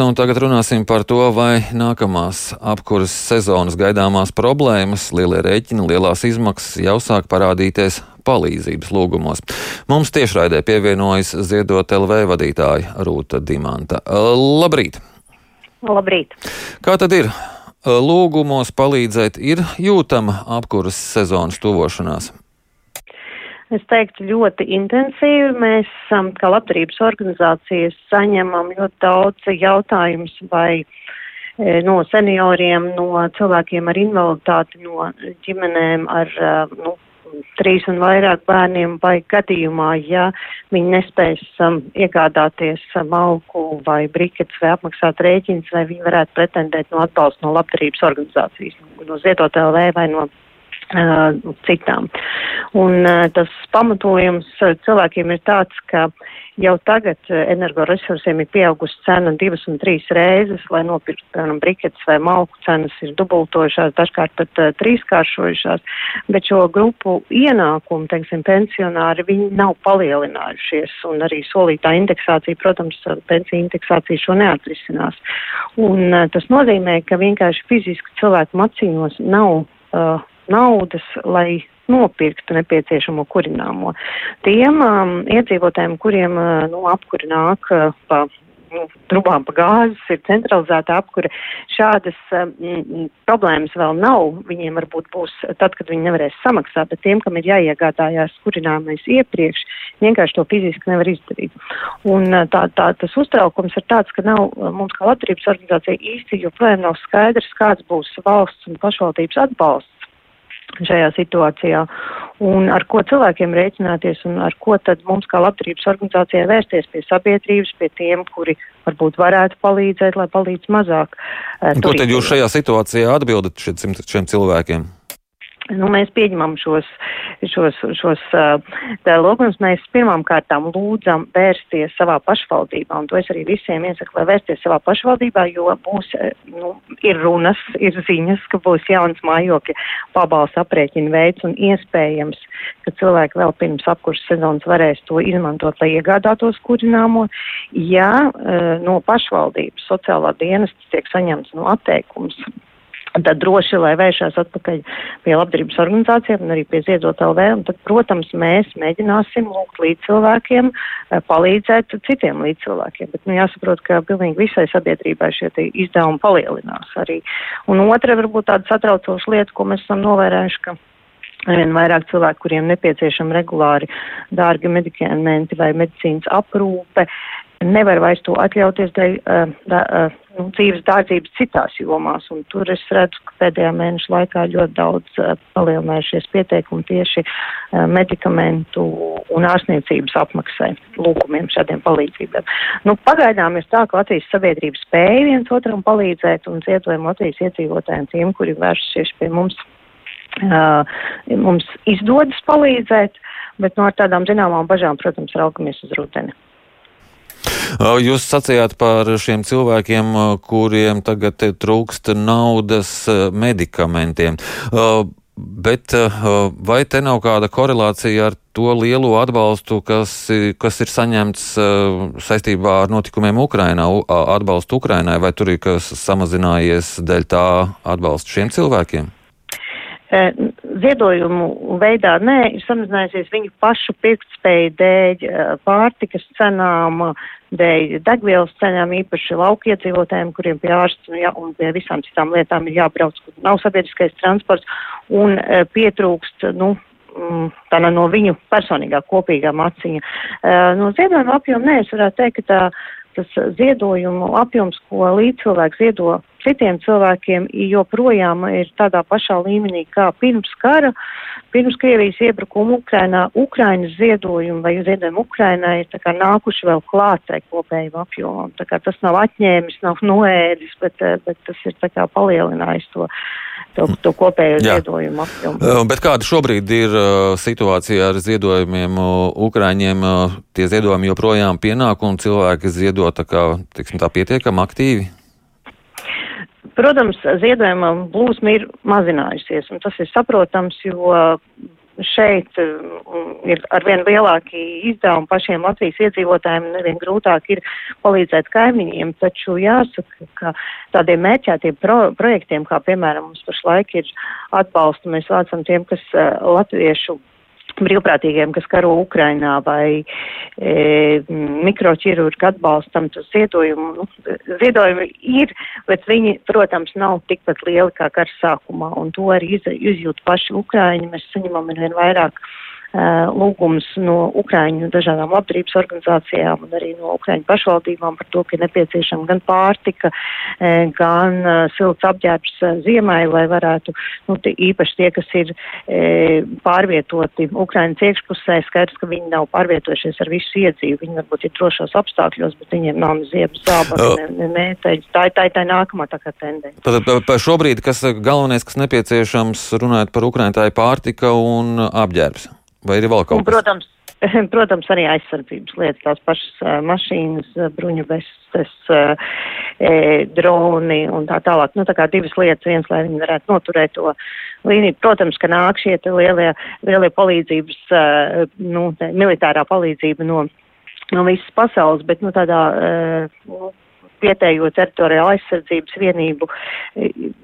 Un tagad runāsim par to, vai nākamās apkuras sezonas gaidāmās problēmas, lielie rēķini, lielās izmaksas jau sāk parādīties palīdzības lūgumos. Mums tiešraidē pievienojas Ziedot LV vadītāja Rūta Dimanta. Labrīt! Labrīt! Kā tad ir? Lūgumos palīdzēt ir jūtama apkuras sezonas tuvošanās. Es teiktu, ļoti intensīvi. Mēs, kā labdarības organizācijas, saņemam ļoti daudz jautājumus vai e, no senioriem, no cilvēkiem ar invaliditāti, no ģimenēm ar nu, trīs un vairāk bērniem vai gadījumā, ja viņi nespēs um, iegādāties um, vai brikets vai apmaksāt rēķins, vai viņi varētu pretendēt no atbalsta no labdarības organizācijas, no Ziedot LV vai no citām. Un tas pamatojums cilvēkiem ir tāds, ka jau tagad energoresursiem ir pieaugusi cena divas un trīs reizes, lai nopirktu, piemēram, briketes vai malku cenas ir dubultojušās, dažkārt pat uh, trīskāršojušās, bet šo grupu ienākumu, teiksim, pensionāri, viņi nav palielinājušies, un arī solītā indeksācija, protams, pensija indeksācija šo neatrisinās. Un uh, tas nozīmē, ka vienkārši fiziski cilvēku macīnos nav uh, naudas, lai nopirktu nepieciešamo kurināmo. Tiem um, iedzīvotājiem, kuriem uh, nu, apkuri nāk uh, pa nu, trubām pa gāzes, ir centralizēta apkure. Šādas um, problēmas vēl nav. Viņiem varbūt būs tad, kad viņi nevarēs samaksāt, bet tiem, kam ir jāiegādājās kurināmais iepriekš, vienkārši to fiziski nevar izdarīt. Un uh, tā, tā, tas uztraukums ir tāds, ka nav uh, mums kā labdarības organizācija īsti joprojām nav skaidrs, kāds būs valsts un pašvaldības atbalsts šajā situācijā un ar ko cilvēkiem rēķināties un ar ko tad mums kā labdarības organizācijai vērsties pie sabiedrības, pie tiem, kuri varbūt varētu palīdzēt, lai palīdz mazāk. Uh, ko tad jūs šajā situācijā atbildat šiem, šiem cilvēkiem? Nu, mēs pieņemam šos, šos, šos lūgumus. Mēs pirmām kārtām lūdzam vērsties savā pašvaldībā, un to es arī visiem iesaku, lai vērsties savā pašvaldībā, jo būs, nu, ir runas, ir ziņas, ka būs jauns mājokļa pabalsta aprēķina veids, un iespējams, ka cilvēki vēl pirms apkurses sezonas varēs to izmantot, lai iegādātos kurināmo. Ja no pašvaldības sociālā dienestas tiek saņemts no atteikums tad droši, lai vēršās atpakaļ pie labdarības organizācijām un arī pie Ziedot LV. Un tad, protams, mēs mēģināsim lūgt līdz cilvēkiem, eh, palīdzēt citiem līdz cilvēkiem. Bet, nu, jāsaprot, ka pilnīgi visai sabiedrībai šie izdevumi palielinās arī. Un otra varbūt tāda satraucoša lieta, ko mēs esam novērējuši, ka arvien vairāk cilvēku, kuriem nepieciešama regulāri dārgi medikamenti vai medicīnas aprūpe, nevar vairs to atļauties dēļ uh, da, uh, nu, dzīves dārdzības citās jomās. Un tur es redzu, ka pēdējā mēneša laikā ļoti daudz uh, palielinājušies pieteikumi tieši uh, medikamentu un ārstniecības apmaksai lūgumiem šādiem palīdzībiem. Nu, pagaidām ir tā, ka Latvijas sabiedrība spēja viens otram palīdzēt un ziedojam Latvijas iedzīvotājiem tiem, kuri vēršas pie mums. Mums izdodas palīdzēt, bet no nu, tādām zināmām bažām, protams, raugamies uz rudeni. Jūs sacījāt par šiem cilvēkiem, kuriem tagad trūkst naudas medikamentiem. Bet vai te nav kāda korelācija ar to lielo atbalstu, kas, kas ir saņemts saistībā ar notikumiem Ukrainā, atbalstu Ukrainai, vai tur ir kas samazinājies dēļ tā atbalsta šiem cilvēkiem? Ziedojumu veidā nē, ir samazinājusies viņu pašu pirktspēju dēļ pārtikas cenām, dēļ degvielas cenām, īpaši lauku iedzīvotājiem, kuriem pie ārsta ja, un pie visām citām lietām ir jābrauc, kur nav sabiedriskais transports un pietrūkst, nu, mm, tā no viņu personīgā kopīgā maciņa. No ziedojuma apjoma nē, es varētu teikt, ka tā tas ziedojumu apjoms, ko līdzcilvēks ziedo citiem cilvēkiem, joprojām ir tādā pašā līmenī kā pirms kara, pirms Krievijas iebrukuma Ukrainā. Ukrainas ziedojumi vai ziedojumi Ukrainai ir nākuši vēl klātai kopējiem apjomam. Tas nav atņēmis, nav noēdis, bet, bet tas ir palielinājis to to, to kopējo Jā. ziedojumu apjomu. Bet kāda šobrīd ir situācija ar ziedojumiem Ukraiņiem? Tie ziedojumi joprojām pienāk un cilvēki ziedo tā kā, tiksim, tā pietiekami aktīvi? Protams, ziedojuma plūsma ir mazinājusies, un tas ir saprotams, jo šeit um, ir arvien lielāki izdevumi pašiem Latvijas iedzīvotājiem un arvien grūtāk ir palīdzēt kaimiņiem, taču jāsaka, ka tādiem mērķētiem pro projektiem, kā piemēram mums pašlaik ir atbalstu, mēs vācam tiem, kas uh, latviešu brīvprātīgiem, kas karo Ukrainā vai e, mikroķirurgu atbalstam, tas ziedojumu, nu, ziedojumi ir, bet viņi, protams, nav tikpat lieli kā kara sākumā, un to arī iz, izjūt paši Ukraiņi. Mēs saņemam vien vairāk lūgums no Ukraiņu dažādām labdarības organizācijām un arī no Ukraiņu pašvaldībām par to, ka ir nepieciešama gan pārtika, gan silts apģērbs ziemai, lai varētu, nu, īpaši tie, kas ir pārvietoti Ukraiņas iekšpusē, skaidrs, ka viņi nav pārvietojušies ar visu iedzīvi, viņi varbūt ir drošos apstākļos, bet viņiem nav ne ziebas zābas, ne, ne mēteļas. Tā ir tā, tā nākamā tā kā tendence. Tad par šobrīd, kas galvenais, kas nepieciešams runājot par Ukraiņu, tā ir pārtika un apģērbs. Vai ir vēl kaut kas? Protams, protams, arī aizsardzības lietas, tās pašas mašīnas, bruņu bestes, e, droni un tā tālāk. Nu, tā kā divas lietas, viens, lai viņi varētu noturēt to līniju. Protams, ka nāk šie lielie, lielie palīdzības, nu, militārā palīdzība no, no visas pasaules, bet, nu, tādā, uh, vietējo teritoriālo aizsardzības vienību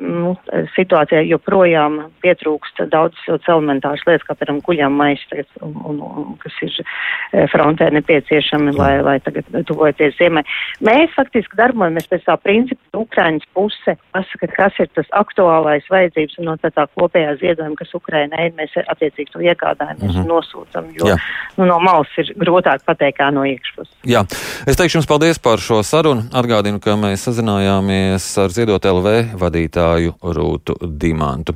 nu, situācijā joprojām pietrūkst daudzas elementāras lietas, kā piemēram kuļām maistas, un, un, un, kas ir e, frontē nepieciešami, lai, lai tagad tuvojoties ziemai. Mēs faktiski darbojamies pēc tā principa, ka Ukrainas puse pasaka, kas ir tas aktuālais vajadzības un no tā, tā kopējā ziedojuma, kas Ukrainai ir, mēs attiecīgi to iegādājamies mm -hmm. un nosūtam, jo Jā. nu, no malas ir grūtāk pateikt, kā no iekšpuses. Jā, es teikšu jums paldies par šo sarunu. Atgādinu, ka mēs sazinājāmies ar Ziedot LV vadītāju Rūtu Dimantu.